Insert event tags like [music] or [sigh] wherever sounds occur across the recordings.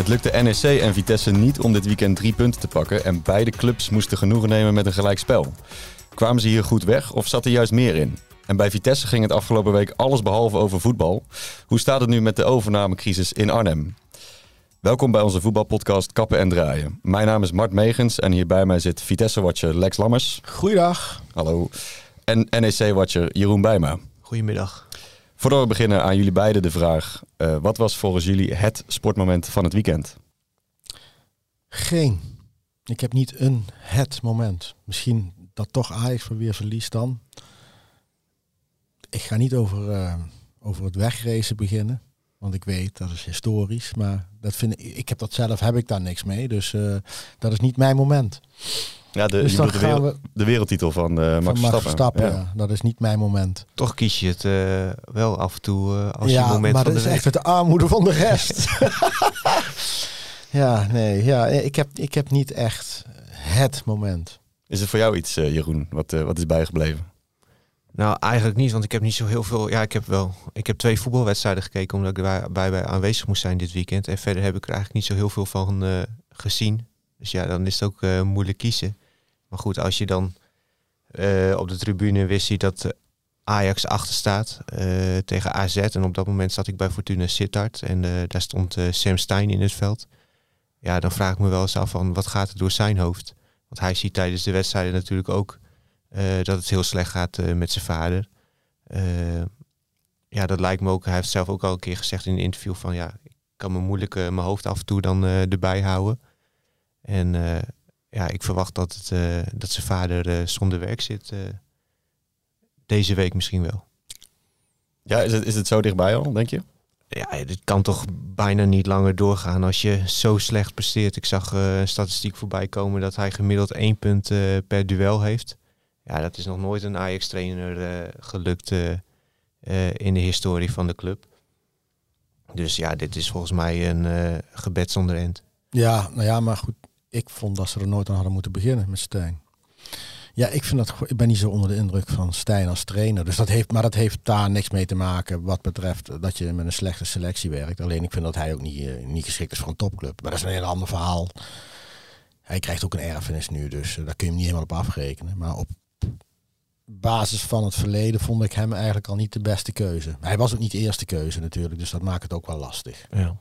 Het lukte NEC en Vitesse niet om dit weekend drie punten te pakken en beide clubs moesten genoegen nemen met een gelijkspel. Kwamen ze hier goed weg of zat er juist meer in? En bij Vitesse ging het afgelopen week alles behalve over voetbal. Hoe staat het nu met de overnamecrisis in Arnhem? Welkom bij onze voetbalpodcast Kappen en Draaien. Mijn naam is Mart Megens en hier bij mij zit Vitesse-watcher Lex Lammers. Goeiedag. Hallo. En NEC-watcher Jeroen Bijma. Goedemiddag. Voordat we beginnen aan jullie beiden de vraag. eh, wat was volgens jullie het sportmoment van het weekend? Geen. Ik heb niet een het moment. Misschien dat toch Ajax weer verliest dan. Ik ga niet over, eh, over het wegracen beginnen. Want ik weet, dat is historisch. Maar dat vind ik, ik heb dat zelf, heb ik daar niks mee. Dus eh, dat is niet mijn moment. Ja, de, Dus je de, gaan wereld- de wereldtitel van, eh Max Van Max Verstappen. Verstappen, Ja. ja. Dat is niet mijn moment. Toch kies je het eh, wel af en toe eh, als je ja, moment maar van dat de is week. echt het armoede van de rest. [laughs] [laughs] ja, nee. Ja, ik, heb, ik heb niet echt het moment. Is het voor jou iets, eh, Jeroen, wat, wat is bijgebleven? Nou, eigenlijk niet, want ik heb niet zo heel veel... Ja, ik heb wel... Ik heb twee voetbalwedstrijden gekeken omdat ik er bij, bij aanwezig moest zijn dit weekend. En verder heb ik er eigenlijk niet zo heel veel van eh, gezien. Dus ja, dan is het ook eh, moeilijk kiezen. Maar goed, als je dan eh, op de tribune wist ziet dat eh, Ajax achter staat eh, tegen AZ. En op dat moment zat ik bij Fortuna Sittard. En daar stond Sam Stein in het veld. Ja, dan vraag ik me wel eens af van wat gaat er door zijn hoofd? Want hij ziet tijdens de wedstrijden natuurlijk ook dat het heel slecht gaat met zijn vader. Ja, dat lijkt me ook. Hij heeft zelf ook al een keer gezegd in een interview van ja, ik kan me moeilijk mijn hoofd af en toe dan erbij houden. En ja, ik verwacht dat, het, eh, dat zijn vader eh, zonder werk zit. eh, deze week misschien wel. Ja, is het, is het zo dichtbij al, denk je? Ja, dit kan toch bijna niet langer doorgaan als je zo slecht presteert. Ik zag eh, een statistiek voorbij komen dat hij gemiddeld één punt per duel heeft. Ja, dat is nog nooit een Ajax-trainer eh, gelukt in de historie van de club. Dus ja, dit is volgens mij een eh, gebed zonder end. Ja, nou ja, maar goed. Ik vond dat ze er nooit aan hadden moeten beginnen met Stijn. Ja, ik, vind dat, ik ben niet zo onder de indruk van Stijn als trainer. Dus dat heeft, maar dat heeft daar niks mee te maken wat betreft dat je met een slechte selectie werkt. Alleen ik vind dat hij ook niet, eh, niet geschikt is voor een topclub. Maar dat is een heel ander verhaal. Hij krijgt ook een erfenis nu, dus eh, daar kun je hem niet helemaal op afrekenen. Maar op basis van het verleden vond ik hem eigenlijk al niet de beste keuze. Hij was ook niet de eerste keuze natuurlijk, dus dat maakt het ook wel lastig. Ja.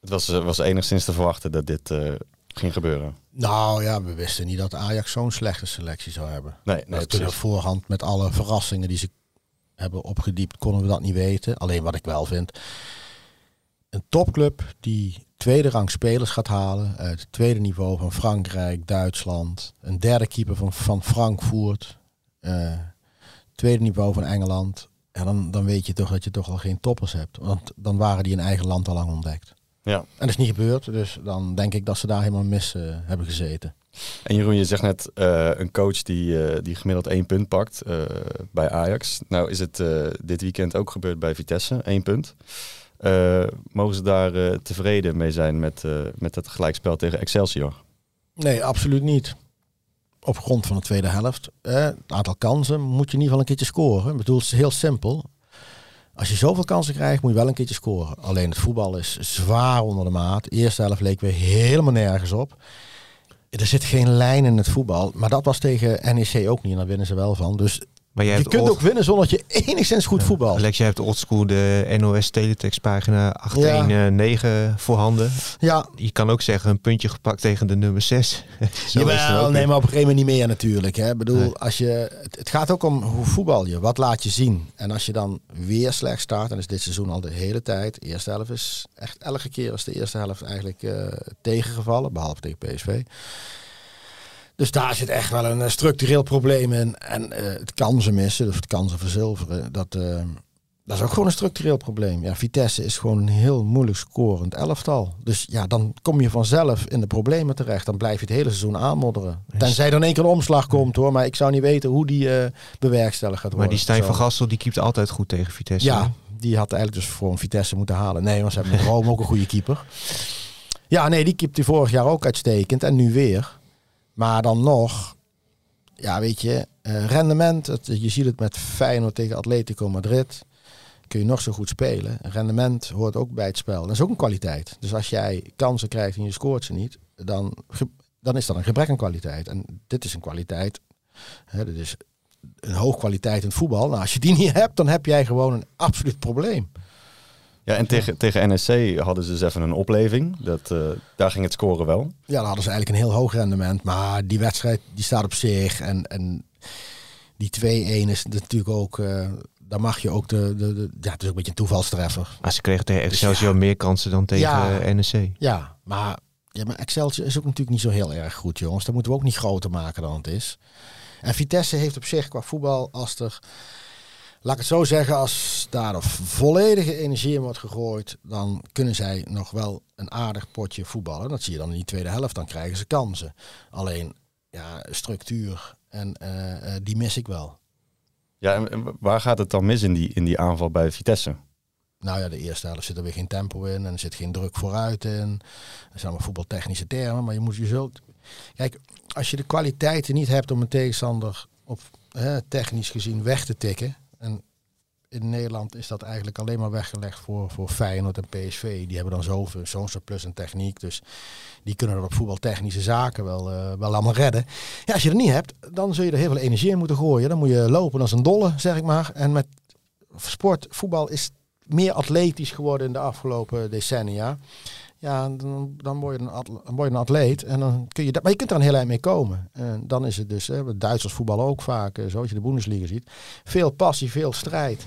Het was, eh, was enigszins te verwachten dat dit eh, ging gebeuren. Nou ja, we wisten niet dat Ajax zo'n slechte selectie zou hebben. Nee, nee precies. voorhand met alle verrassingen die ze hebben opgediept, konden we dat niet weten. Alleen wat ik wel vind, een topclub die tweede rang spelers gaat halen uit het tweede niveau van Frankrijk, Duitsland, een derde keeper van, van Frankfurt, eh, tweede niveau van Engeland. En dan, dan weet je toch dat je toch al geen toppers hebt. Want dan waren die in eigen land al lang ontdekt. Ja. En dat is niet gebeurd, dus dan denk ik dat ze daar helemaal mis eh, hebben gezeten. En Jeroen, je zegt net eh, een coach die, eh, die gemiddeld één punt pakt bij Ajax. Nou is het dit weekend ook gebeurd bij Vitesse, één punt. Mogen ze daar tevreden mee zijn met, met het gelijkspel tegen Excelsior? Nee, absoluut niet. Op grond van de tweede helft. Eh, het aantal kansen moet je in ieder geval een keertje scoren. Ik bedoel, het is heel simpel. Als je zoveel kansen krijgt, moet je wel een keertje scoren. Alleen het voetbal is zwaar onder de maat. De eerste helft leek weer helemaal nergens op. Er zit geen lijn in het voetbal. Maar dat was tegen NEC ook niet. En daar winnen ze wel van. Dus Maar jij je hebt kunt old- ook winnen zonder dat je enigszins goed voetbalt. Alex, jij hebt oldschool de NOS Teletext pagina 819 voorhanden. Ja, Je kan ook zeggen een puntje gepakt tegen de nummer 6. [laughs] Zo is het Jawel, nee, maar op een gegeven moment niet meer natuurlijk. Hè. Ik bedoel, Nee. als je, het, het gaat ook om hoe voetbal je, wat laat je zien. En als je dan weer slecht start, dan is dit seizoen al de hele tijd. De eerste helft is echt elke keer is de eerste helft eigenlijk eh, tegengevallen, behalve tegen PSV. Dus daar zit echt wel een eh, structureel probleem in. En eh, het kansen missen, dus het kansen verzilveren, dat, eh, Dat is ook gewoon een structureel probleem. Ja, Vitesse is gewoon een heel moeilijk scorend elftal. Dus ja, dan kom je vanzelf in de problemen terecht. Dan blijf je het hele seizoen aanmodderen. Tenzij er in één keer een omslag komt hoor. Maar ik zou niet weten hoe die uh, bewerkstelligd gaat worden. Maar die Stijn van Gastel die keept altijd goed tegen Vitesse. Ja, die had eigenlijk dus voor een Vitesse moeten halen. Nee, want ze hebben met [laughs] Rome ook een goede keeper. Ja, nee, die keept hij vorig jaar ook uitstekend. En nu weer. Maar dan nog, ja, weet je, uh, rendement. Je ziet het met Feyenoord tegen Atletico Madrid kun je nog zo goed spelen. Rendement hoort ook bij het spel. Dat is ook een kwaliteit. Dus als jij kansen krijgt en je scoort ze niet, dan, dan is dat een gebrek aan kwaliteit. En dit is een kwaliteit. Hè, dit is een hoog kwaliteit in het voetbal. Nou, als je die niet hebt, dan heb jij gewoon een absoluut probleem. Ja, en tegen, tegen NSC hadden ze dus even een opleving. Dat, uh, daar ging het scoren wel. Ja, dan hadden ze eigenlijk een heel hoog rendement. Maar die wedstrijd die staat op zich. En, en die 2-1 is natuurlijk ook... Uh, dan mag je ook de, de, de, Ja, het is ook een beetje een toevalstreffer. Maar ze kregen tegen dus Excelsior ja, meer kansen dan tegen ja, NEC. Ja, maar, ja, maar Excelsior is ook natuurlijk niet zo heel erg goed, jongens. Dat moeten we ook niet groter maken dan het is. En Vitesse heeft op zich qua voetbal, als er... Laat ik het zo zeggen, als daar volledige energie in wordt gegooid, dan kunnen zij nog wel een aardig potje voetballen. Dat zie je dan in die tweede helft, dan krijgen ze kansen. Alleen, ja, structuur en uh, uh, die mis ik wel. Ja, en waar gaat het dan mis in die, in die aanval bij Vitesse? Nou ja, de eerste helft zit er weer geen tempo in en er zit geen druk vooruit in. Dat zijn allemaal voetbaltechnische termen, maar je moet je zult. Kijk, als je de kwaliteiten niet hebt om een tegenstander op hè, technisch gezien weg te tikken. En in Nederland is dat eigenlijk alleen maar weggelegd voor, voor Feyenoord en PSV. Die hebben dan zoveel, zo'n surplus en techniek. Dus die kunnen er op voetbaltechnische zaken wel, uh, wel allemaal redden. Ja, als je er niet hebt, dan zul je er heel veel energie in moeten gooien. Dan moet je lopen als een dolle, zeg ik maar. En met sport, voetbal is meer atletisch geworden in de afgelopen decennia. Ja, dan, dan, word je een dan word je een atleet. En dan kun je dat, maar je kunt er een heel eind mee komen. En dan is het dus, hè, Duitsers voetballen ook vaak, zoals je de Bundesliga ziet. Veel passie, veel strijd.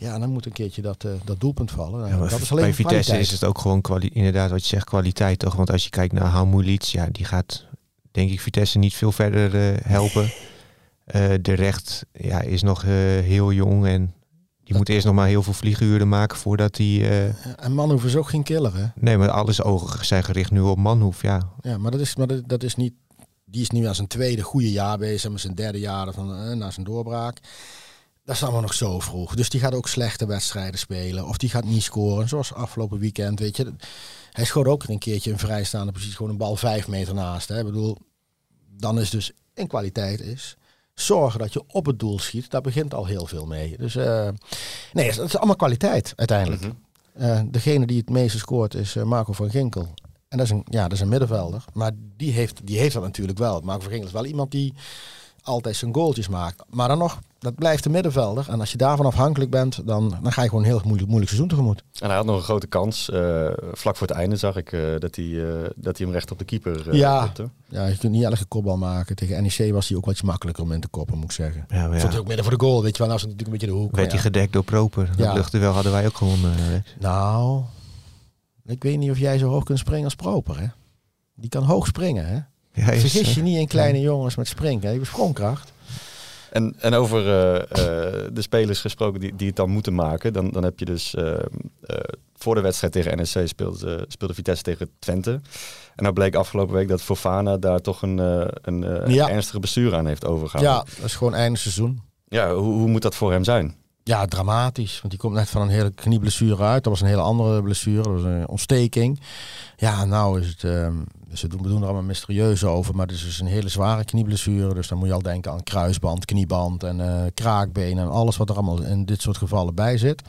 Ja, dan moet een keertje dat, uh, dat doelpunt vallen. Ja, dat is alleen bij Vitesse is het ook gewoon inderdaad wat je zegt, kwaliteit toch? Want als je kijkt naar Hamoulits, ja, die gaat denk ik Vitesse niet veel verder uh, helpen. Uh, de recht ja, is nog heel jong en die moet eerst nog maar heel veel vlieguren maken voordat hij... Uh... En Manhoef is ook geen killer, hè? Nee, maar alles ogen zijn gericht nu op Manhoef, ja. Ja, maar dat is, maar dat, dat is niet... Die is nu aan zijn tweede goede jaar bezig, met zijn derde jaar van, uh, na zijn doorbraak. Dat is allemaal nog zo vroeg. Dus die gaat ook slechte wedstrijden spelen. Of die gaat niet scoren, zoals afgelopen weekend, weet je. Hij schoot ook een keertje een vrijstaande positie, gewoon een bal vijf meter naast. Hè. Ik bedoel, dan is dus in kwaliteit is zorgen dat je op het doel schiet, daar begint al heel veel mee. Dus uh, nee, het is allemaal kwaliteit uiteindelijk. Mm degene die het meeste scoort is uh, Marco van Ginkel. En dat is een, ja, dat is een middenvelder. Maar die heeft, die heeft dat natuurlijk wel. Marco van Ginkel is wel iemand die altijd zijn goaltjes maakt. Maar dan nog, dat blijft de middenvelder. En als je daarvan afhankelijk bent, dan, dan ga je gewoon een heel moeilijk, moeilijk seizoen tegemoet. En hij had nog een grote kans. Uh, vlak voor het einde zag ik uh, dat, hij, uh, dat hij hem recht op de keeper ja. ja, je kunt niet elke kopbal maken. Tegen NEC was hij ook wat makkelijker om in te koppen, moet ik zeggen. Ja, ja. Stond ook midden voor de goal, weet je wel. Nou is het natuurlijk een beetje de hoek. Werd hij gedekt door Proper. Dat ja. wel hadden wij ook gewonnen. Nou, ik weet niet of jij zo hoog kunt springen als Proper, hè? Die kan hoog springen, hè? Ja, Vergis je niet in kleine jongens met springen. Je hebt sprongkracht. En, en over uh, uh, de spelers gesproken die, die het dan moeten maken. Dan, dan heb je dus uh, voor de wedstrijd tegen NSC speelde, speelde Vitesse tegen Twente. En nou bleek afgelopen week dat Fofana daar toch een, een ja. ernstige bestuur aan heeft overgehouden. Ja, dat is gewoon einde seizoen. Ja, hoe, hoe moet dat voor hem zijn? Ja, dramatisch. Want die komt net van een hele knieblessure uit. Dat was een hele andere blessure. Dat was een ontsteking. Ja, nou is het... Uh, ze doen, we doen er allemaal mysterieus over. Maar het is dus een hele zware knieblessure. Dus dan moet je al denken aan kruisband, knieband en uh, kraakbeen. En alles wat er allemaal in dit soort gevallen bij zit.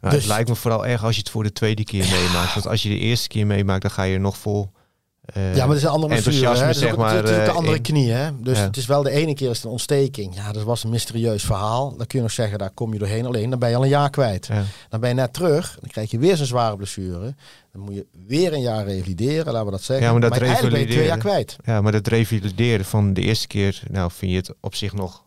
Nou, dus, het lijkt me vooral erg als je het voor de tweede keer meemaakt. Want als je de eerste keer meemaakt, dan ga je er nog vol ja, maar het is een andere enthousiasme, hè? zeg maar. Het is de andere knie, hè? Dus het is wel de ene keer is het een ontsteking. Ja, dat was een mysterieus verhaal. Dan kun je nog zeggen, daar kom je doorheen. Alleen, dan ben je al een jaar kwijt. Ja. Dan ben je net terug. Dan krijg je weer zo'n zware blessure. Dan moet je weer een jaar revalideren, laten we dat zeggen. Ja, maar dat maar ben je twee jaar kwijt. Ja, maar dat revalideren van de eerste keer, nou vind je het op zich nog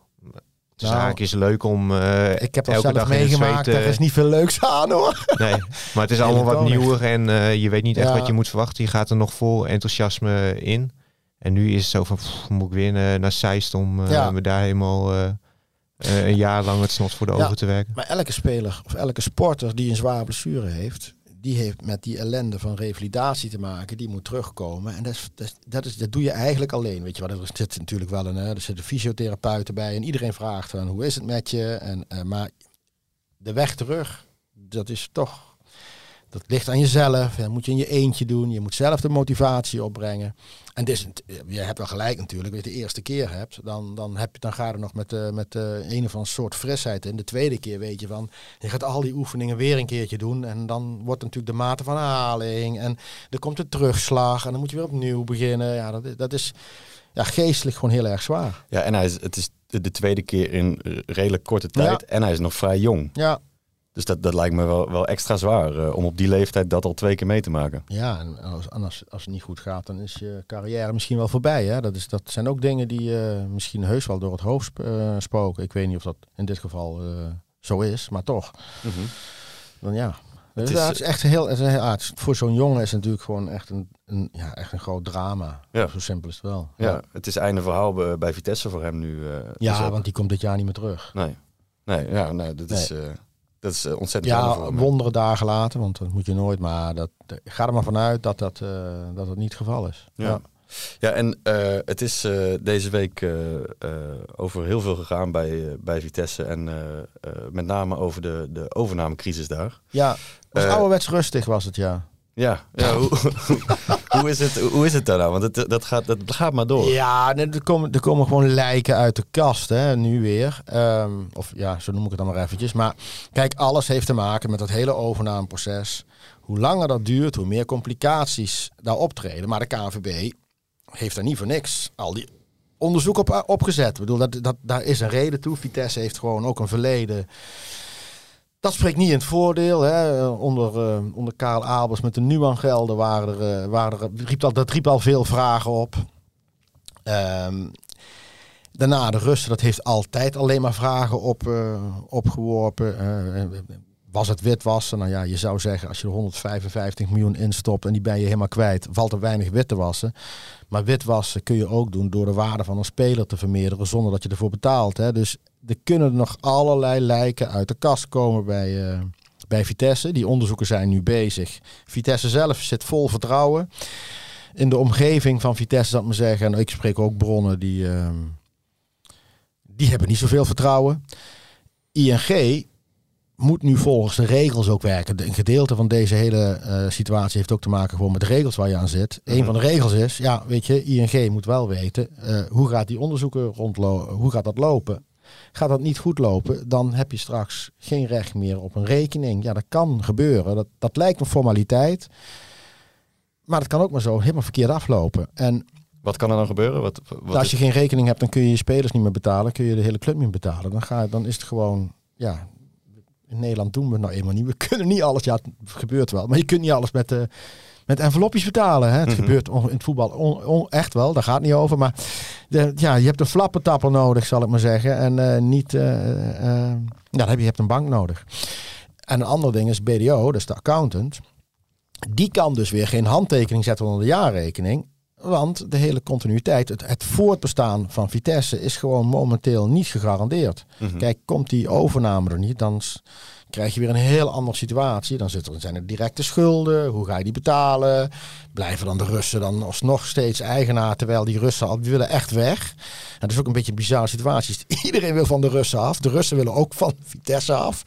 de nou, zaak is leuk om uh, Ik heb elke zelf meegemaakt, er is niet veel leuks aan hoor. Nee, maar het is [laughs] allemaal wat nieuwer en uh, je weet niet echt wat je moet verwachten. Je gaat er nog vol enthousiasme in. En nu is het zo van, pff, moet ik weer naar, naar Zeist om ja. me daar helemaal eh, een jaar lang het snot voor de ogen te werken. Maar elke speler of elke sporter die een zware blessure heeft, die heeft met die ellende van revalidatie te maken. Die moet terugkomen. En dat, is, dat, is, dat, doe je eigenlijk alleen. Weet je wel, er zit natuurlijk wel een, er zitten fysiotherapeuten bij. En iedereen vraagt van hoe is het met je? En, eh, maar de weg terug, dat is toch. Dat ligt aan jezelf. Dat moet je in je eentje doen. Je moet zelf de motivatie opbrengen. En dit is, je hebt wel gelijk natuurlijk. Als je de eerste keer hebt, dan, dan, heb je, dan ga je er nog met, eh, met eh, een of andere soort frisheid in. De tweede keer weet je van, je gaat al die oefeningen weer een keertje doen. En dan wordt natuurlijk de mate van herhaling. En er komt een terugslag. En dan moet je weer opnieuw beginnen. Ja, dat, is- dat is ja, geestelijk gewoon heel erg zwaar. Ja, en hij is, het is de de tweede keer in eh, redelijk korte tijd. Ja. En hij is nog vrij jong. Ja, Dus dat, dat lijkt me wel, wel extra zwaar eh, om op die leeftijd dat al twee keer mee te maken. Ja, en als, en als, als het niet goed gaat, dan is je carrière misschien wel voorbij. Hè? Dat, is, dat zijn ook dingen die eh, misschien heus wel door het hoofd sp- eh, spoken. Ik weet niet of dat in dit geval zo is, maar toch. Dan ja. Het is- is, het is echt heel, het is heel is- voor zo'n jongen is het natuurlijk gewoon echt een, een, ja, echt een groot drama. Ja. Zo simpel is het wel. Ja, het is einde verhaal bij, bij Vitesse voor hem nu. ja dus want die komt dit jaar niet meer terug. Nee, nee, ja, nee dat, Is, dat is eh, ontzettend Ja, hem, hè. wondere dagen later, want dat moet je nooit. Maar dat, ga er maar vanuit dat dat, eh, dat het niet het geval is. Ja. Ja, en eh, het is deze week over heel veel gegaan bij, bij Vitesse. En met name over de, de overnamecrisis daar. Ja, was ouderwets rustig was het, ja. Ja, ja hoe, [laughs] hoe, is het, hoe is het? Want het, dat, gaat, dat gaat maar door. Ja, er komen, er komen gewoon lijken uit de kast, hè, nu weer. Ehm, of ja, zo noem ik het dan maar eventjes. Maar kijk, alles heeft te maken met dat hele overnameproces. Hoe langer dat duurt, hoe meer complicaties daar optreden. Maar de KNVB heeft daar niet voor niks al die onderzoek op opgezet. Ik bedoel, dat, dat, daar is een reden toe. Vitesse heeft gewoon ook een verleden. Dat spreekt niet in het voordeel. Hè. Onder, eh, onder Karel Albers met de Nuan-gelden waren er, eh, waren er, riep al, dat riep al veel vragen op. Ehm, daarna de Russen, dat heeft altijd alleen maar vragen op, eh, opgeworpen. Eh, was het witwassen? Nou ja, je zou zeggen als je er 155 miljoen instopt en die ben je helemaal kwijt, valt er weinig wit te wassen. Maar witwassen kun je ook doen door de waarde van een speler te vermeerderen zonder dat je ervoor betaalt. Hè. Dus er kunnen nog allerlei lijken uit de kast komen bij, eh, bij Vitesse. Die onderzoeken zijn nu bezig. Vitesse zelf zit vol vertrouwen in de omgeving van Vitesse, zal ik maar zeggen. En ik spreek ook bronnen die, ehm, die hebben niet zoveel vertrouwen. ING moet nu volgens de regels ook werken. Een gedeelte van deze hele eh, situatie heeft ook te maken gewoon met de regels waar je aan zit. Een van de regels is, ja, weet je, ING moet wel weten eh, hoe gaat die onderzoeken rondlopen, hoe gaat dat lopen. Gaat dat niet goed lopen, dan heb je straks geen recht meer op een rekening. Ja, dat kan gebeuren. Dat, dat lijkt een formaliteit. Maar dat kan ook maar zo helemaal verkeerd aflopen. En Wat kan er dan gebeuren? Wat, wat als is- je geen rekening hebt, dan kun je je spelers niet meer betalen. Kun je de hele club niet meer betalen. Dan, ga, dan is het gewoon, ja, in Nederland doen we het nou eenmaal niet. We kunnen niet alles, ja, het gebeurt wel. Maar je kunt niet alles met, de met envelopjes betalen. Hè. Het Mhm. gebeurt in het voetbal on- on- echt wel, daar gaat het niet over. Maar de, ja, je hebt een flappentapper nodig, zal ik maar zeggen. En eh, niet, eh, ja, dan heb je, hebt een bank nodig. En een ander ding is BDO, dus de accountant. Die kan dus weer geen handtekening zetten onder de jaarrekening. Want de hele continuïteit, het, het voortbestaan van Vitesse is gewoon momenteel niet gegarandeerd. Mhm. Kijk, komt die overname er niet, dan krijg je weer een heel andere situatie. Dan zit er, zijn er directe schulden. Hoe ga je die betalen? Blijven dan de Russen dan alsnog steeds eigenaar, terwijl die Russen al die willen echt weg. En dat is ook een beetje een bizarre situatie. [laughs] Iedereen wil van de Russen af. De Russen willen ook van [laughs] Vitesse af.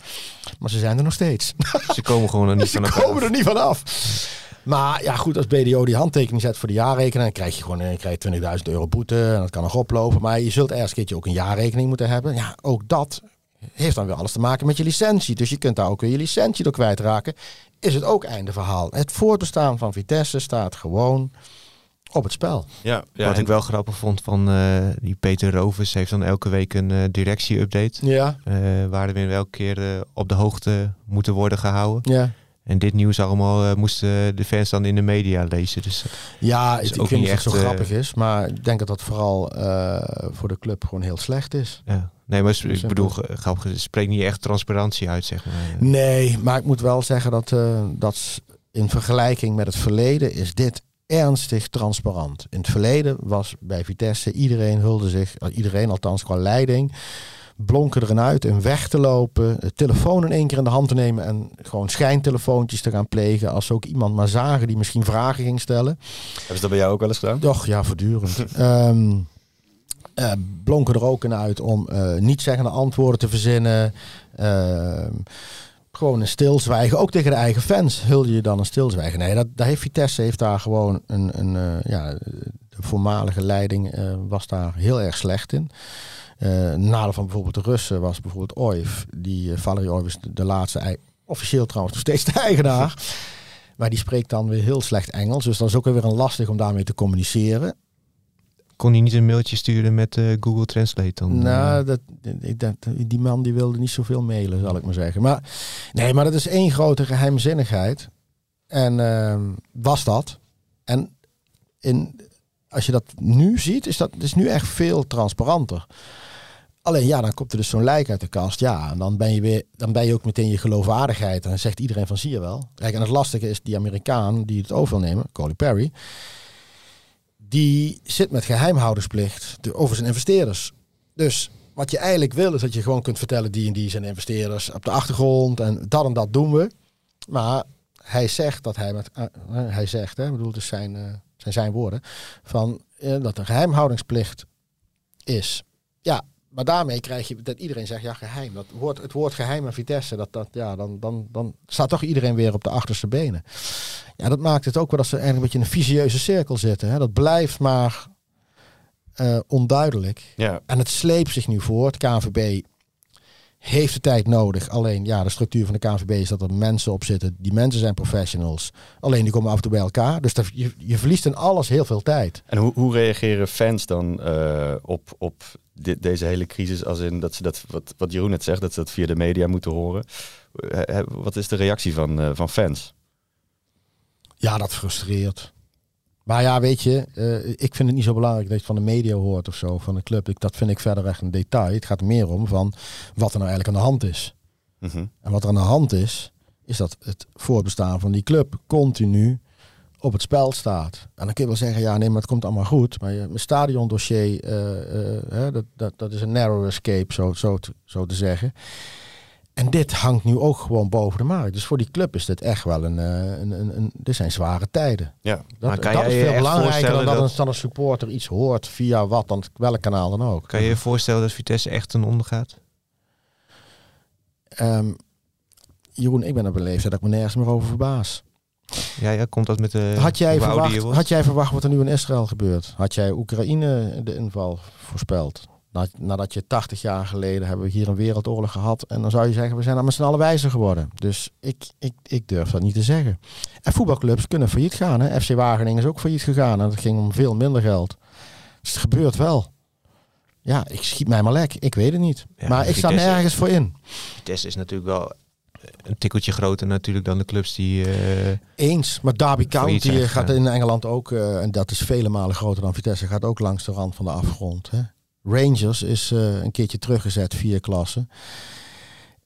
Maar ze zijn er nog steeds. Ze komen gewoon er niet [laughs] Ze van elkaar komen af. er niet van af. Maar ja, goed, als BDO die handtekening zet voor de jaarrekening, dan krijg je gewoon eh, krijg je 20.000 euro boete. En dat kan nog oplopen. Maar je zult ergens een keertje ook een jaarrekening moeten hebben. Ja, ook dat heeft dan weer alles te maken met je licentie. Dus je kunt daar ook weer je licentie door kwijtraken. Is het ook einde verhaal. Het voortbestaan van Vitesse staat gewoon op het spel. Ja, ja, Wat en- ik wel grappig vond van eh, die Peter Rovers heeft dan elke week een eh, directie-update. Ja, eh, waar we weer elke keer eh, op de hoogte moeten worden gehouden. ja. En dit nieuws allemaal eh, moesten de fans dan in de media lezen. Dus Ja, Is ik ook weet niet of het zo echt, eh, grappig is. Maar ik denk dat dat vooral eh, voor de club gewoon heel slecht is. ja. Nee, maar ik Simpel. bedoel, grappig, het spreekt niet echt transparantie uit, zeg maar. Nee, maar ik moet wel zeggen dat, dat in vergelijking met het verleden is dit ernstig transparant. In het verleden was bij Vitesse iedereen hulde zich, iedereen althans qua leiding, blonken erin uit en weg te lopen, de telefoon in één keer in de hand te nemen en gewoon schijntelefoontjes te gaan plegen. Als ze ook iemand maar zagen die misschien vragen ging stellen. Hebben ze dat bij jou ook wel eens gedaan? Toch, ja, voortdurend. [laughs] Ehm uh, blonken er ook in uit om uh, niet zeggende antwoorden te verzinnen. Uh, gewoon een stilzwijgen. Ook tegen de eigen fans hulde je dan een stilzwijgen. Nee, dat, daar heeft Vitesse heeft daar gewoon een, een uh, ja, de voormalige leiding was daar heel erg slecht in. Uh, nadeel van bijvoorbeeld de Russen was bijvoorbeeld Oif. Die Valerie Oif is de, laatste, officieel trouwens nog steeds de eigenaar. [laughs] maar die spreekt dan weer heel slecht Engels. Dus dat is ook weer een lastig om daarmee te communiceren kon hij niet een mailtje sturen met uh, Google Translate dan? Nou, dat, dat, die man die wilde niet zoveel mailen, zal ik maar zeggen. Maar nee, maar dat is één grote geheimzinnigheid. En uh, was dat. En in, als je dat nu ziet, is dat is nu echt veel transparanter. Alleen ja, dan komt er dus zo'n lijk uit de kast. Ja, en dan ben je weer, dan ben je ook meteen je geloofwaardigheid. En dan zegt iedereen van zie je wel. Kijk, en het lastige is die Amerikaan die het over wil nemen, Coley Perry die zit met geheimhoudersplicht over zijn investeerders. Dus wat je eigenlijk wil is dat je gewoon kunt vertellen die en die zijn investeerders op de achtergrond en dat en dat doen we. Maar hij zegt dat hij met, uh, hij zegt, hè, bedoel dus zijn, uh, zijn zijn woorden, van dat er geheimhoudingsplicht is. Ja, maar daarmee krijg je dat iedereen zegt ja geheim. Dat woord, het woord geheim en Vitesse, dat, dat, ja, dan, dan, dan staat toch iedereen weer op de achterste benen. Ja, dat maakt het ook wel dat ze eigenlijk een beetje in een visieuze cirkel zitten. Hè. Dat blijft maar uh, onduidelijk. Ja. En het sleept zich nu voort. KVB heeft de tijd nodig. Alleen ja, de structuur van de KVB is dat er mensen op zitten. Die mensen zijn professionals. Alleen die komen af en toe bij elkaar. Dus dat, je, je verliest in alles heel veel tijd. En hoe, hoe reageren fans dan uh, op, op dit, deze hele crisis? Als in dat ze dat, wat, wat Jeroen net zegt, dat ze dat via de media moeten horen. Uh, wat is de reactie van, uh, van fans? Ja, dat frustreert. Maar ja, weet je, uh, ik vind het niet zo belangrijk dat je het van de media hoort of zo, van de club. Ik, dat vind ik verder echt een detail. Het gaat er meer om van wat er nou eigenlijk aan de hand is. Mm -hmm. En wat er aan de hand is, is dat het voortbestaan van die club continu op het spel staat. En dan kun je wel zeggen, ja nee, maar het komt allemaal goed. Maar je, mijn stadiondossier, uh, uh, dat, dat, dat is een narrow escape, zo, zo, te, zo te zeggen. En dit hangt nu ook gewoon boven de markt. Dus voor die club is dit echt wel een. een, een, een dit zijn zware tijden. Ja. Dat, maar kan dat jij is veel belangrijker dan dat, dat... Een, een supporter iets hoort via wat dan, welk kanaal dan ook. Kan je je voorstellen dat Vitesse echt ten onder gaat? Um, Jeroen, ik ben op een leeftijd dat ik me nergens meer over verbaas. Ja, ja, komt dat met de. Had jij, verwacht, had jij verwacht wat er nu in Israël gebeurt? Had jij Oekraïne de inval voorspeld? Nadat je 80 jaar geleden hebben we hier een wereldoorlog gehad. En dan zou je zeggen, we zijn met z'n allen wijzer geworden. Dus ik, ik, ik durf dat niet te zeggen. En voetbalclubs kunnen failliet gaan. Hè? FC Wageningen is ook failliet gegaan. En dat ging om veel minder geld. Dus het gebeurt wel. Ja, ik schiet mij maar lek. Ik weet het niet. Ja, maar ik sta nergens voor in. Vitesse is natuurlijk wel een tikkeltje groter natuurlijk dan de clubs die... Uh, Eens, maar Derby County gaat in Engeland ook, uh, en dat is vele malen groter dan Vitesse, gaat ook langs de rand van de afgrond. Hè? Rangers is uh, een keertje teruggezet, vier klassen.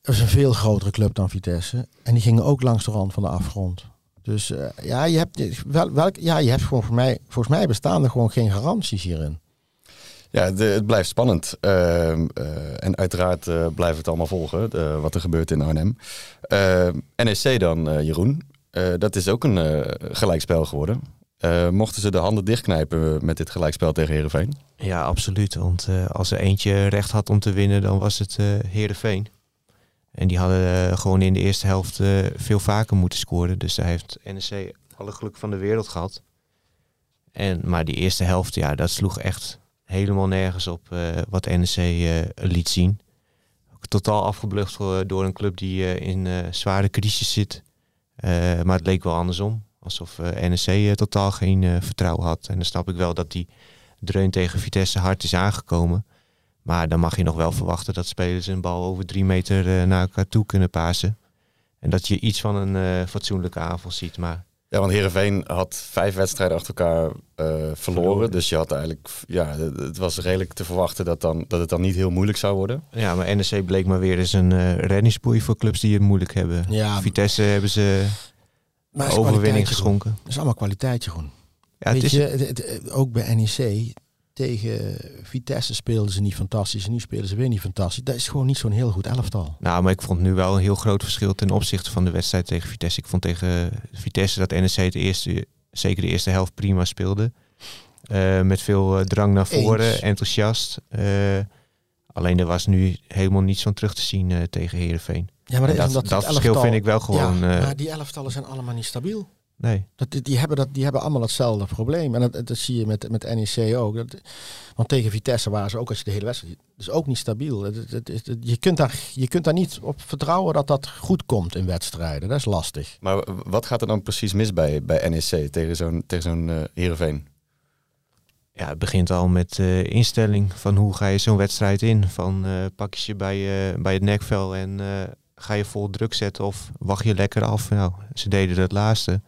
Dat is een veel grotere club dan Vitesse. En die gingen ook langs de rand van de afgrond. Dus ja, je hebt, wel, welk, ja, je hebt gewoon voor mij, volgens mij bestaan er gewoon geen garanties hierin. Ja, het blijft spannend. Uh, en uiteraard blijven we het allemaal volgen, wat er gebeurt in Arnhem. NEC dan, Jeroen. dat is ook een gelijkspel geworden. Mochten ze de handen dichtknijpen met dit gelijkspel tegen Heerenveen? Ja, absoluut. Want als er eentje recht had om te winnen, dan was het Heerenveen. En die hadden gewoon in de eerste helft veel vaker moeten scoren. Dus daar heeft NEC alle geluk van de wereld gehad. En, maar die eerste helft, ja, dat sloeg echt helemaal nergens op wat NEC liet zien. Totaal afgeblucht door een club die in zware crisis zit. maar het leek wel andersom. Alsof NEC totaal geen vertrouwen had. En dan snap ik wel dat die dreun tegen Vitesse hard is aangekomen. Maar dan mag je nog wel verwachten dat spelers een bal over drie meter naar elkaar toe kunnen pasen. En dat je iets van een fatsoenlijke aanval ziet. Maar ja, want Heerenveen had vijf wedstrijden achter elkaar uh, verloren. Dus je had eigenlijk, ja, het was redelijk te verwachten dat, dan, dat het dan niet heel moeilijk zou worden. Ja, maar NEC bleek maar weer eens een uh, reddingsboei voor clubs die het moeilijk hebben. Ja. Vitesse hebben ze maar overwinning geschonken. Dat is allemaal kwaliteit, Jeroen. Ja, Weet het is... je, het, het, ook bij NEC, tegen Vitesse speelden ze niet fantastisch. En nu spelen ze weer niet fantastisch. Dat is gewoon niet zo'n heel goed elftal. Nou, maar ik vond nu wel een heel groot verschil ten opzichte van de wedstrijd tegen Vitesse. Ik vond tegen Vitesse dat NEC de eerste, zeker de eerste helft prima speelde. Uh, met veel uh, drang naar voren, Eens. enthousiast. Uh, alleen er was nu helemaal niets van terug te zien tegen Heerenveen. Ja, maar dat, dat, dat verschil vind ik wel gewoon... Ja, maar die elftallen zijn allemaal niet stabiel. Nee. Dat, die, hebben dat, die hebben allemaal hetzelfde probleem. En dat, dat zie je met, met NEC ook. Dat, want tegen Vitesse waren ze ook als je de hele wedstrijd... Dus ook niet stabiel. Het, je, kunt daar, je kunt daar niet op vertrouwen dat dat goed komt in wedstrijden. Dat is lastig. Maar wat gaat er dan precies mis bij, bij NEC tegen zo'n tegen zo'n uh, Heerenveen? Ja, het begint al met de uh, instelling van hoe ga je zo'n wedstrijd in. Van uh, pak je je bij, bij het nekvel en ga je vol druk zetten of wacht je lekker af. Nou, ze deden het laatste.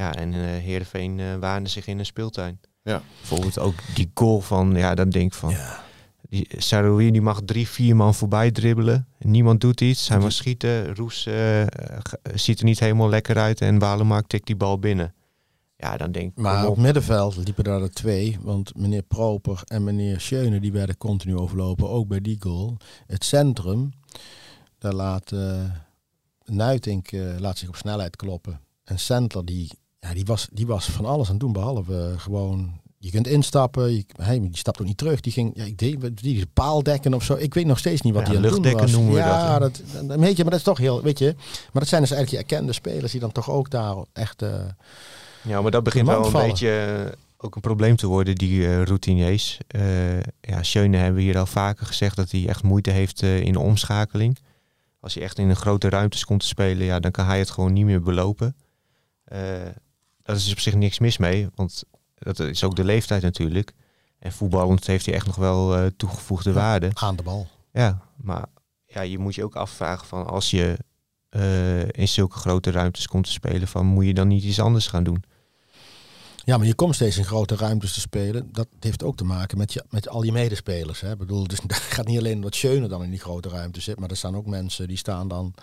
Ja, en uh, Heerenveen uh, waande zich in een speeltuin. Ja. Bijvoorbeeld ook die goal van, ja, dan denk ik van... Ja. Die Saroui die mag drie, vier man voorbij dribbelen. Niemand doet iets. Hij mag schieten. Roes uh, ziet er niet helemaal lekker uit. En Walemark tikt die bal binnen. Ja, dan denk ik... Maar op middenveld liepen daar er twee. Want meneer Proper en meneer Schöne die werden continu overlopen. Ook bij die goal. Het centrum, daar laat Nuitink laat zich op snelheid kloppen. En Sandler, die, ja, die, was, die was van alles aan het doen, behalve uh, gewoon... Je kunt instappen, je, hey, die stapt ook niet terug. Die ging, ja, ik deed die paal dekken of zo. Ik weet nog steeds niet wat ja, die aan het doen was. noemen we ja, dat. dat, dat, weet je, maar dat is toch heel, weet je. Maar dat zijn dus eigenlijk je erkende spelers die dan toch ook daar echt... Uh, ja, maar dat begint wel een beetje uh, ook een probleem te worden, die uh, routiniers. Uh, ja, Schöne hebben we hier al vaker gezegd dat hij echt moeite heeft in de omschakeling. Als hij echt in een grote ruimtes komt te spelen, ja, dan kan hij het gewoon niet meer belopen. Daar is op zich niks mis mee, want dat is ook de leeftijd natuurlijk. En voetballend heeft hij echt nog wel uh, toegevoegde ja, waarde. Aan de bal. Ja, maar ja, je moet je ook afvragen van als je uh, in zulke grote ruimtes komt te spelen, van moet je dan niet iets anders gaan doen? Ja, maar je komt steeds in grote ruimtes te spelen. Dat heeft ook te maken met, je, met al je medespelers. Hè. Ik bedoel, dus [laughs] het gaat niet alleen omdat Schöne dan in die grote ruimte zit, maar er staan ook mensen die staan dan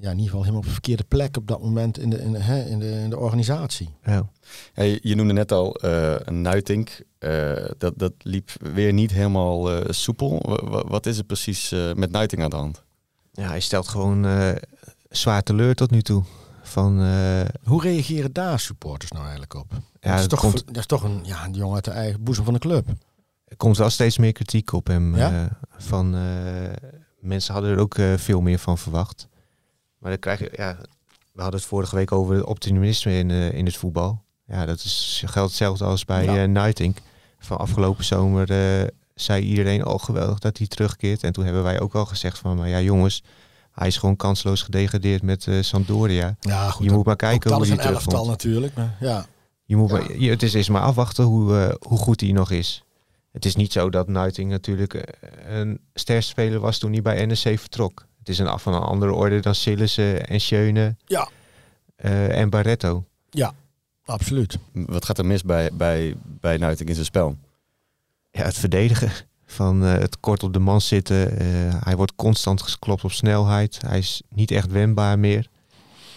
ja, in ieder geval helemaal op de verkeerde plek op dat moment in de, in de, hè, in de, in de organisatie. Ja. Hey, je noemde net al uh, een Nuitink. Uh, dat, dat liep weer niet helemaal uh, soepel. W wat is er precies met Nuitink aan de hand? Ja, hij stelt gewoon zwaar teleur tot nu toe. Van, Hoe reageren daar supporters nou eigenlijk op? Ja, dat, is toch, komt, dat is toch een, ja, een jongen uit de eigen boezem van de club. Er komt wel steeds meer kritiek op hem. Ja? van, mensen hadden er ook veel meer van verwacht. Maar dan krijg je, ja, we hadden het vorige week over het optimisme in, uh, in het voetbal. Ja, dat is, geldt hetzelfde als bij Ja. uh, Nuitink. Van afgelopen zomer uh, zei iedereen, oh geweldig dat hij terugkeert. En toen hebben wij ook al gezegd van, maar ja jongens, hij is gewoon kansloos gedegradeerd met Sampdoria. Ja, goed. je moet maar kijken dat hoe is hij een elftal terugkomt. natuurlijk. Maar, ja. Je moet Ja. maar, je, het is maar afwachten hoe, hoe goed hij nog is. Het is niet zo dat Nuiting natuurlijk een sterspeler was toen hij bij NEC vertrok. Het is een af van een andere orde dan Sillissen en Schöne Ja. uh, en Barretto. Absoluut. Wat gaat er mis bij, bij, bij Nuitink in zijn spel? Ja, het verdedigen van uh, het kort op de man zitten. Uh, hij wordt constant geklopt op snelheid. Hij is niet echt wendbaar meer.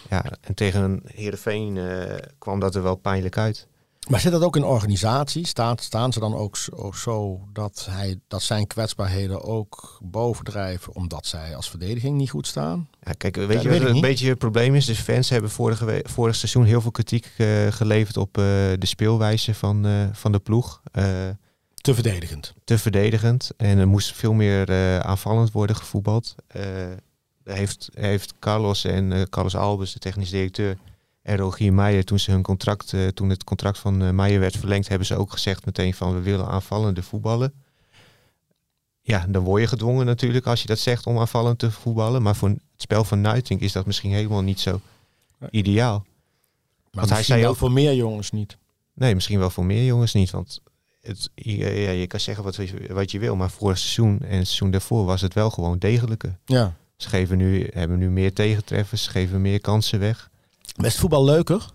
Ja, en tegen een Heerenveen uh, kwam dat er wel pijnlijk uit. Maar zit dat ook in organisatie? Staat, staan ze dan ook zo, zo dat, hij, dat zijn kwetsbaarheden ook bovendrijven omdat zij als verdediging niet goed staan? Ja, kijk, weet Ja, je wat een niet. beetje het probleem is? De fans hebben vorige vorig seizoen heel veel kritiek uh, geleverd op uh, de speelwijze van, uh, van de ploeg. Te verdedigend. te verdedigend en er moest veel meer aanvallend worden gevoetbald. Heeft, heeft Carlos en Carlos Albers, de technisch directeur, en Rogier Meijer, toen, ze hun contract, uh, toen het contract van uh, Meijer werd verlengd, hebben ze ook gezegd meteen van we willen aanvallende voetballen. Ja, dan word je gedwongen natuurlijk als je dat zegt om aanvallend te voetballen. Maar voor het spel van Nuiting is dat misschien helemaal niet zo ideaal. Maar hij hij zei ook voor meer jongens niet. Nee, misschien wel voor meer jongens niet. Want het, je, ja, je kan zeggen wat, je- wat je wil, maar vorig seizoen en het seizoen daarvoor was het wel gewoon degelijker. Ja. Ze geven nu, hebben nu meer tegentreffers, ze geven meer kansen weg. Is het voetbal leuker?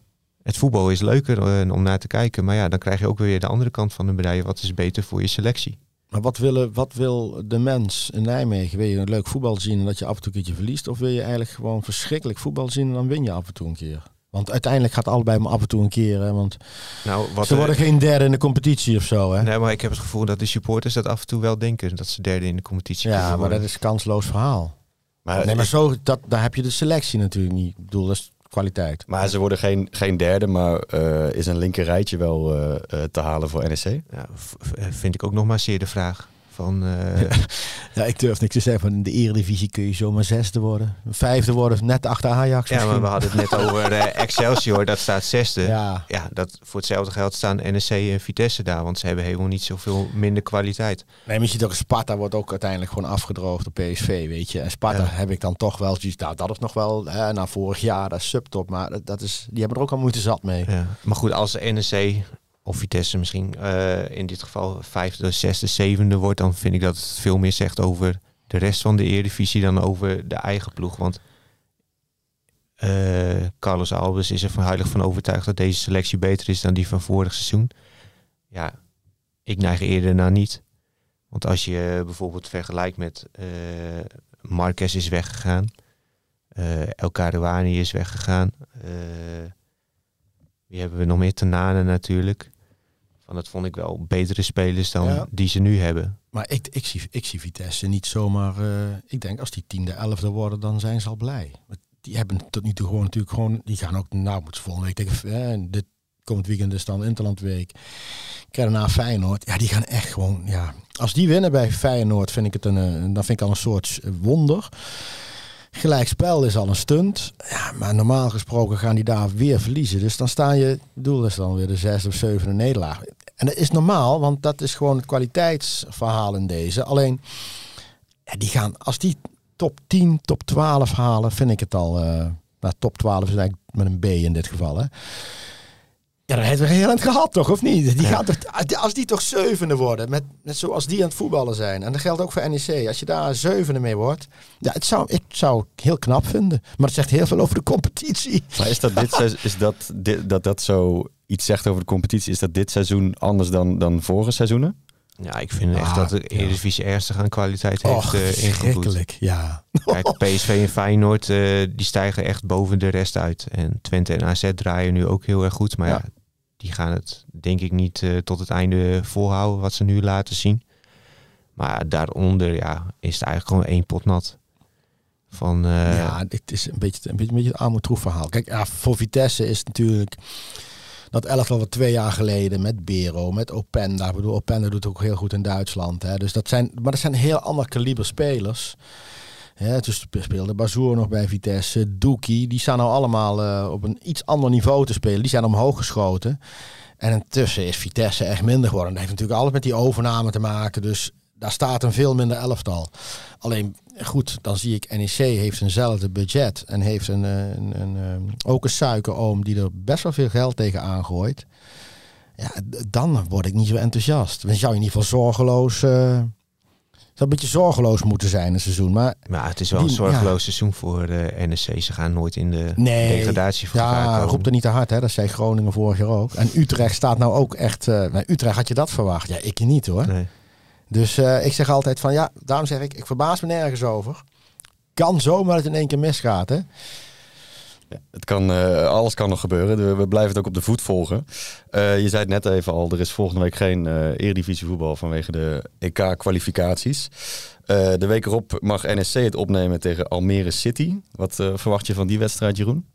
Het voetbal is leuker eh, om naar te kijken, maar ja, dan krijg je ook weer de andere kant van de medaille. Wat is beter voor je selectie? Maar wat, willen, wat wil de mens in Nijmegen? Wil je een leuk voetbal zien en dat je af en toe een keertje verliest? Of wil je eigenlijk gewoon verschrikkelijk voetbal zien en dan win je af en toe een keer? Want uiteindelijk gaat allebei maar af en toe een keer. Hè, want Nou, wat ze worden geen derde in de competitie of zo. Hè? Nee, maar ik heb het gevoel dat de supporters dat af en toe wel denken. Dat ze derde in de competitie ja, kunnen maar worden. dat is een kansloos verhaal. Maar, nee, maar zo, dat, daar heb je de selectie natuurlijk niet. Ik bedoel, dat is kwaliteit. maar ze worden geen, geen derde, maar eh, is een linker rijtje wel eh, eh, te halen voor NEC? Ja, vind ik ook nog maar zeer de vraag. Van, eh, [laughs] Ja, ik durf niks te zeggen. van In de eredivisie kun je zomaar zesde worden. Vijfde worden, net achter Ajax ja, maar we hadden het net [laughs] over eh, Excelsior. Dat staat zesde. Ja. Ja, dat, voor hetzelfde geld staan NEC en Vitesse daar. Want ze hebben helemaal niet zoveel minder kwaliteit. nee, maar je ziet ook, Sparta wordt ook uiteindelijk gewoon afgedroogd door PSV, weet je. En Sparta Ja. heb ik dan toch wel zoiets, nou dat is nog wel, hè, na vorig jaar, dat is subtop. Maar dat, dat is, die hebben er ook al moeite zat mee. Ja. Maar goed, als NEC of Vitesse misschien eh, in dit geval vijfde, zesde, zevende wordt... dan vind ik dat het veel meer zegt over de rest van de Eredivisie... dan over de eigen ploeg. Want eh, Carlos Albers is er van heilig van overtuigd... dat deze selectie beter is dan die van vorig seizoen. Ja, ik neig eerder naar niet. Want als je bijvoorbeeld vergelijkt met... eh Marquez is weggegaan... eh El Karouani is weggegaan... wie hebben we nog meer? Tanane natuurlijk. Van dat vond ik wel betere spelers dan Ja. die ze nu hebben. Maar ik, ik, zie, ik zie Vitesse niet zomaar. eh, ik denk als die tiende, elfde worden, dan zijn ze al blij. Die hebben tot nu toe gewoon natuurlijk gewoon. Die gaan ook. Nou, moeten ze volgende week tegen. Eh, dit komend weekend is dan Interlandweek. Krijgen na Feyenoord. Ja, die gaan echt gewoon. Ja, als die winnen bij Feyenoord, vind ik het een. eh, Dan vind ik al een soort wonder. Gelijkspel is al een stunt. Ja, maar normaal gesproken gaan die daar weer verliezen. Dus dan sta je, dat is dan weer de zesde of zevende nederlaag. En dat is normaal, want dat is gewoon het kwaliteitsverhaal in deze. Alleen, die gaan, als die top 10, top 12 halen, vind ik het al. eh nou, top 12 is eigenlijk met een B in dit geval. Hè. Ja, dan hebben we heel eind gehad, toch? Of niet? Die Ja. gaan toch, als die toch zevende worden, met, met zoals die aan het voetballen zijn. En dat geldt ook voor NEC. Als je daar zevende mee wordt, ja, het zou, ik zou het heel knap vinden. Maar het zegt heel veel over de competitie. Maar is dat dit [laughs] seizoen, is dat, dit, dat dat zo iets zegt over de competitie? Is dat dit seizoen anders dan, dan vorige seizoenen? Ja, ik vind echt Ah, dat de ja. Eredivisie ernstig aan kwaliteit heeft ingeboet. verschrikkelijk. Ja. [laughs] Kijk, PSV en Feyenoord, eh, die stijgen echt boven de rest uit. En Twente en AZ draaien nu ook heel erg goed. Maar ja, Ja. Die gaan het denk ik niet eh, tot het einde volhouden wat ze nu laten zien. Maar daaronder ja, is het eigenlijk gewoon één pot nat. Van, eh, ja, het is een beetje, een beetje, een beetje verhaal. Kijk, ja, voor Vitesse is natuurlijk dat elftal wat twee jaar geleden met Bero, met Openda. Ik bedoel, Openda doet ook heel goed in Duitsland. Hè. Dus dat zijn, maar dat zijn heel ander kaliber spelers. Hè, dus speelde Bazoer nog bij Vitesse, Doekie. Die staan nou allemaal eh, op een iets ander niveau te spelen. Die zijn omhoog geschoten. En intussen is Vitesse echt minder geworden. Dat heeft natuurlijk alles met die overname te maken. Dus daar staat een veel minder elftal. Alleen goed, dan zie ik NEC heeft eenzelfde budget en heeft een, eh, een, een, eh, ook een suikeroom die er best wel veel geld tegen aangooit. Ja, dan word ik niet zo enthousiast. Dan zou je in ieder geval zorgeloos, zou een beetje zorgeloos moeten zijn een seizoen. Maar maar het is wel Die- een zorgeloos seizoen voor de NEC. Ze gaan nooit in de Nee. degradatie van ja, roept er niet te hard, hè? Dat zei Groningen vorig jaar ook. En Utrecht staat nou ook echt. eh nou, Utrecht had je dat verwacht? Ja, ik niet hoor. Nee. Dus eh, ik zeg altijd van ja, daarom zeg ik, ik verbaas me nergens over. Kan zomaar dat het in één keer misgaat, hè? Het kan, eh, alles kan nog gebeuren. We, blijven het ook op de voet volgen. Eh, je zei het net even al, er is volgende week geen eh Eredivisie voetbal vanwege de EK-kwalificaties. De week erop mag NSC het opnemen tegen Almere City. Wat verwacht je van die wedstrijd, Jeroen?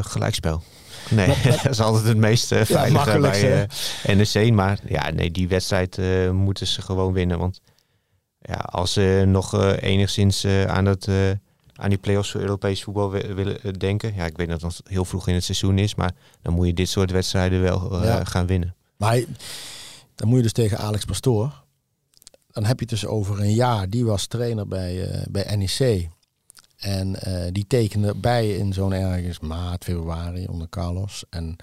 Gelijkspel. Nee, [laughs] dat is altijd het meest eh, veilige bij NEC. Maar ja, nee, die wedstrijd moeten ze gewoon winnen. Want ja, als ze nog enigszins aan, het, aan die play-offs voor Europees voetbal wi- willen eh, denken. Ja, ik weet dat het heel vroeg in het seizoen is. Maar dan moet je dit soort wedstrijden wel eh, Ja. gaan winnen. Maar dan moet je dus tegen Alex Pastoor. Dan heb je het dus over een jaar. Die was trainer bij, eh, bij NEC. En die tekende bij in zo'n ergens maart, februari onder Carlos. En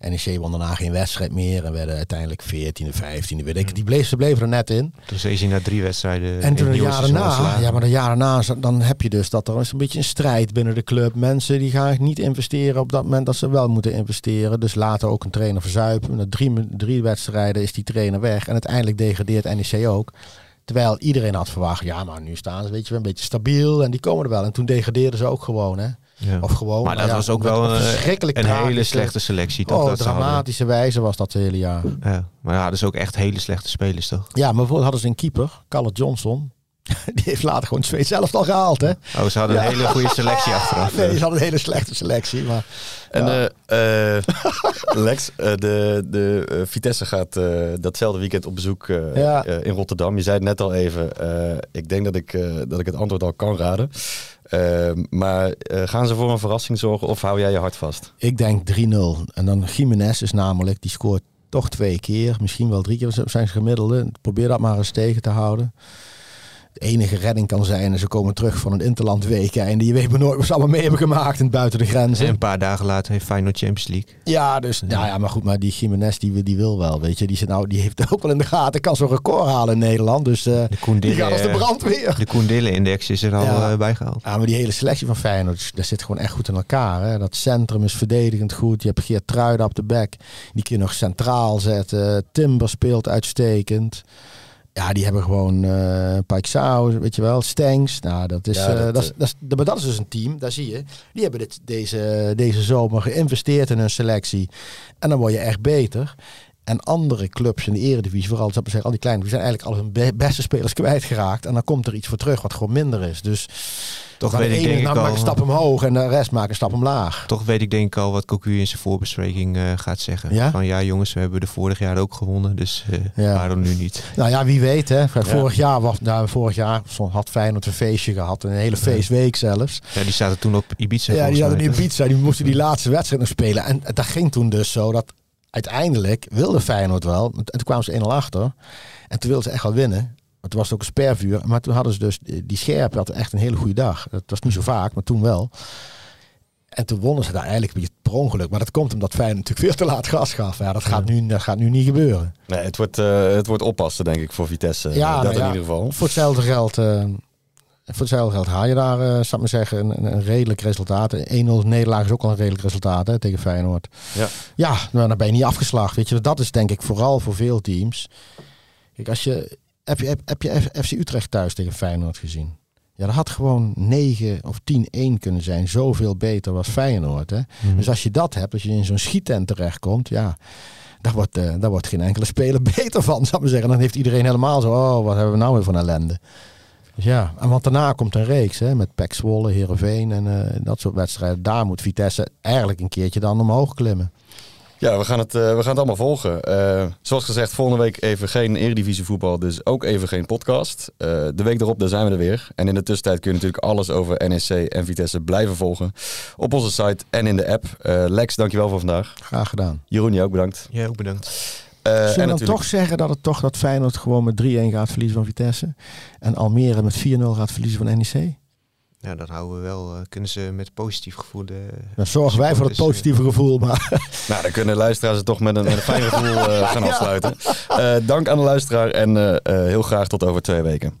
NEC won daarna geen wedstrijd meer. En werden uiteindelijk 14e, 15e. Weet ik. Die bleef, ze bleven er net in. Dus is hij na drie wedstrijden En toen jaren seizoen na, ja, maar de jaren na, dan heb je dus dat er is een beetje een strijd binnen de club. Mensen die gaan niet investeren op dat moment dat ze wel moeten investeren. Dus later ook een trainer verzuipen. Na drie, drie wedstrijden is die trainer weg. En uiteindelijk degradeert NEC ook. Terwijl iedereen had verwacht, ja, maar nu staan ze weet je, wel, een beetje stabiel en die komen er wel. En toen degradeerden ze ook gewoon. Hè. Ja. Of gewoon. Maar dat ja, was ook wel een, verschrikkelijk een hele slechte selectie. Toch, Oh, dat ze hadden. dramatische wijze was dat het hele jaar. Ja. Maar ja, dat is ook echt hele slechte spelers, toch? Ja, maar bijvoorbeeld hadden ze een keeper, Calle Johnson. [laughs] Die heeft later gewoon het Zweeds zelf al gehaald, hè? Oh, ze hadden Ja. een hele goede selectie achteraf. [laughs] Nee, ze hadden een hele slechte selectie. Maar En Ja. eh, eh, [laughs] Lex, eh, de, de Vitesse gaat eh, datzelfde weekend op bezoek Ja. in Rotterdam. Je zei het net al even. eh, ik denk dat ik, eh, dat ik het antwoord al kan raden. Eh, maar eh, gaan ze voor een verrassing zorgen of hou jij je hart vast? ik denk 3-0. En dan Jiménez is namelijk, die scoort toch twee keer. Misschien wel drie keer zijn gemiddelde. Probeer dat maar eens tegen te houden. De enige redding kan zijn, en ze komen terug van een interland weekend. Je weet maar nooit wat ze allemaal mee hebben gemaakt in buiten de grenzen. En een paar dagen later heeft Feyenoord Champions League. Ja, dus, ja. ja, maar goed, maar die Jiménez die, die wil wel, weet je. Die, zit nou, die heeft ook wel in de gaten, kan zo'n record halen in Nederland. Dus eh, De Koen die gaat als de brandweer. De Koen Dille-index is er al Ja. eh, bijgehaald. Ja, maar die hele selectie van Feyenoord, dat zit gewoon echt goed in elkaar. Hè? Dat centrum is verdedigend goed. Je hebt Geert Truida op de back. Die kun je nog centraal zetten. Timber speelt uitstekend. Ja, die hebben gewoon eh Paixão, weet je wel, Stengs. Nou, dat is, Ja, eh, dat, dat, is, eh, dat, is, maar dat is dus een team, daar zie je. Die hebben dit, deze, deze zomer geïnvesteerd in hun selectie. En dan word je echt beter. En andere clubs in de eredivisie, vooral zou ik zeggen, al die kleine, die zijn eigenlijk al hun be- beste spelers kwijtgeraakt. En dan komt er iets voor terug wat gewoon minder is. Dus Toch weet de ik denk ik al... een stap omhoog en de rest maakt een stap omlaag. Toch weet ik denk ik al wat Cocu in zijn voorbespreking eh, gaat zeggen. Ja? Van ja jongens, we hebben de vorig jaar ook gewonnen. Dus eh, Ja. waarom nu niet? Nou ja, wie weet hè. Vorig jaar, was, nou, vorig jaar had Feyenoord een feestje gehad. Een hele feestweek zelfs. Ja, die zaten toen op Ibiza. Ja, die mij. die pizza. Die moesten die laatste wedstrijd nog spelen. En dat ging toen dus zo dat uiteindelijk wilde Feyenoord wel. En toen kwamen ze 1-0 achter. En toen wilden ze echt wel winnen. Toen was het ook een spervuur. Maar toen hadden ze dus, die Scherp had echt een hele goede dag. Dat was niet zo vaak, maar toen wel. En toen wonnen ze daar eigenlijk een beetje per ongeluk. Maar dat komt omdat Feyenoord natuurlijk veel te laat gas gaf. Ja, dat, gaat nu, dat gaat nu niet gebeuren. Nee, het wordt, eh, het wordt oppassen, denk ik, voor Vitesse. Ja, dat nou in ja. ieder geval. Voor hetzelfde geld, eh, voor hetzelfde geld haal je daar, eh zou ik zeggen, een, een redelijk resultaat. 1-0 nederlaag is ook al een redelijk resultaat hè, tegen Feyenoord. Ja. Ja, nou, dan ben je niet afgeslagen. Weet je, dat is denk ik vooral voor veel teams. Kijk, als je, heb, je, heb, heb je FC Utrecht thuis tegen Feyenoord gezien? Ja, dat had gewoon 9 of 10-1 kunnen zijn. Zoveel beter was Feyenoord. Hè? Mhm. Dus als je dat hebt, als je in zo'n schiettent terechtkomt, ja, daar wordt, eh, daar wordt geen enkele speler [laughs] beter van, zou ik maar zeggen. Dan heeft iedereen helemaal zo, oh, wat hebben we nou weer van ellende. Dus ja, en want daarna komt een reeks hè, met Pek Zwolle, Heerenveen en eh, dat soort wedstrijden. Daar moet Vitesse eigenlijk een keertje dan omhoog klimmen. Ja, we gaan het, eh, we gaan het allemaal volgen. Eh, zoals gezegd, volgende week even geen Eredivisie voetbal, dus ook even geen podcast. Eh, de week erop, daar zijn we er weer. En in de tussentijd kun je natuurlijk alles over NEC en Vitesse blijven volgen. Op onze site en in de app. Eh, Lex, dankjewel voor vandaag. Graag gedaan. Jeroen, je ook bedankt. Ja, ook bedankt. Eh, Zullen we dan natuurlijk... toch zeggen dat het toch dat Feyenoord gewoon met 3-1 gaat verliezen van Vitesse? En Almere met 4-0 gaat verliezen van NEC? Ja, dat houden we wel. eh, kunnen ze met positief gevoel de... Dan zorgen wij voor het positieve gevoel. Maar [laughs] Nou, dan kunnen luisteraars het toch met een, met een fijn gevoel eh, gaan [laughs] afsluiten. Eh, dank aan de luisteraar en eh, eh, heel graag tot over twee weken.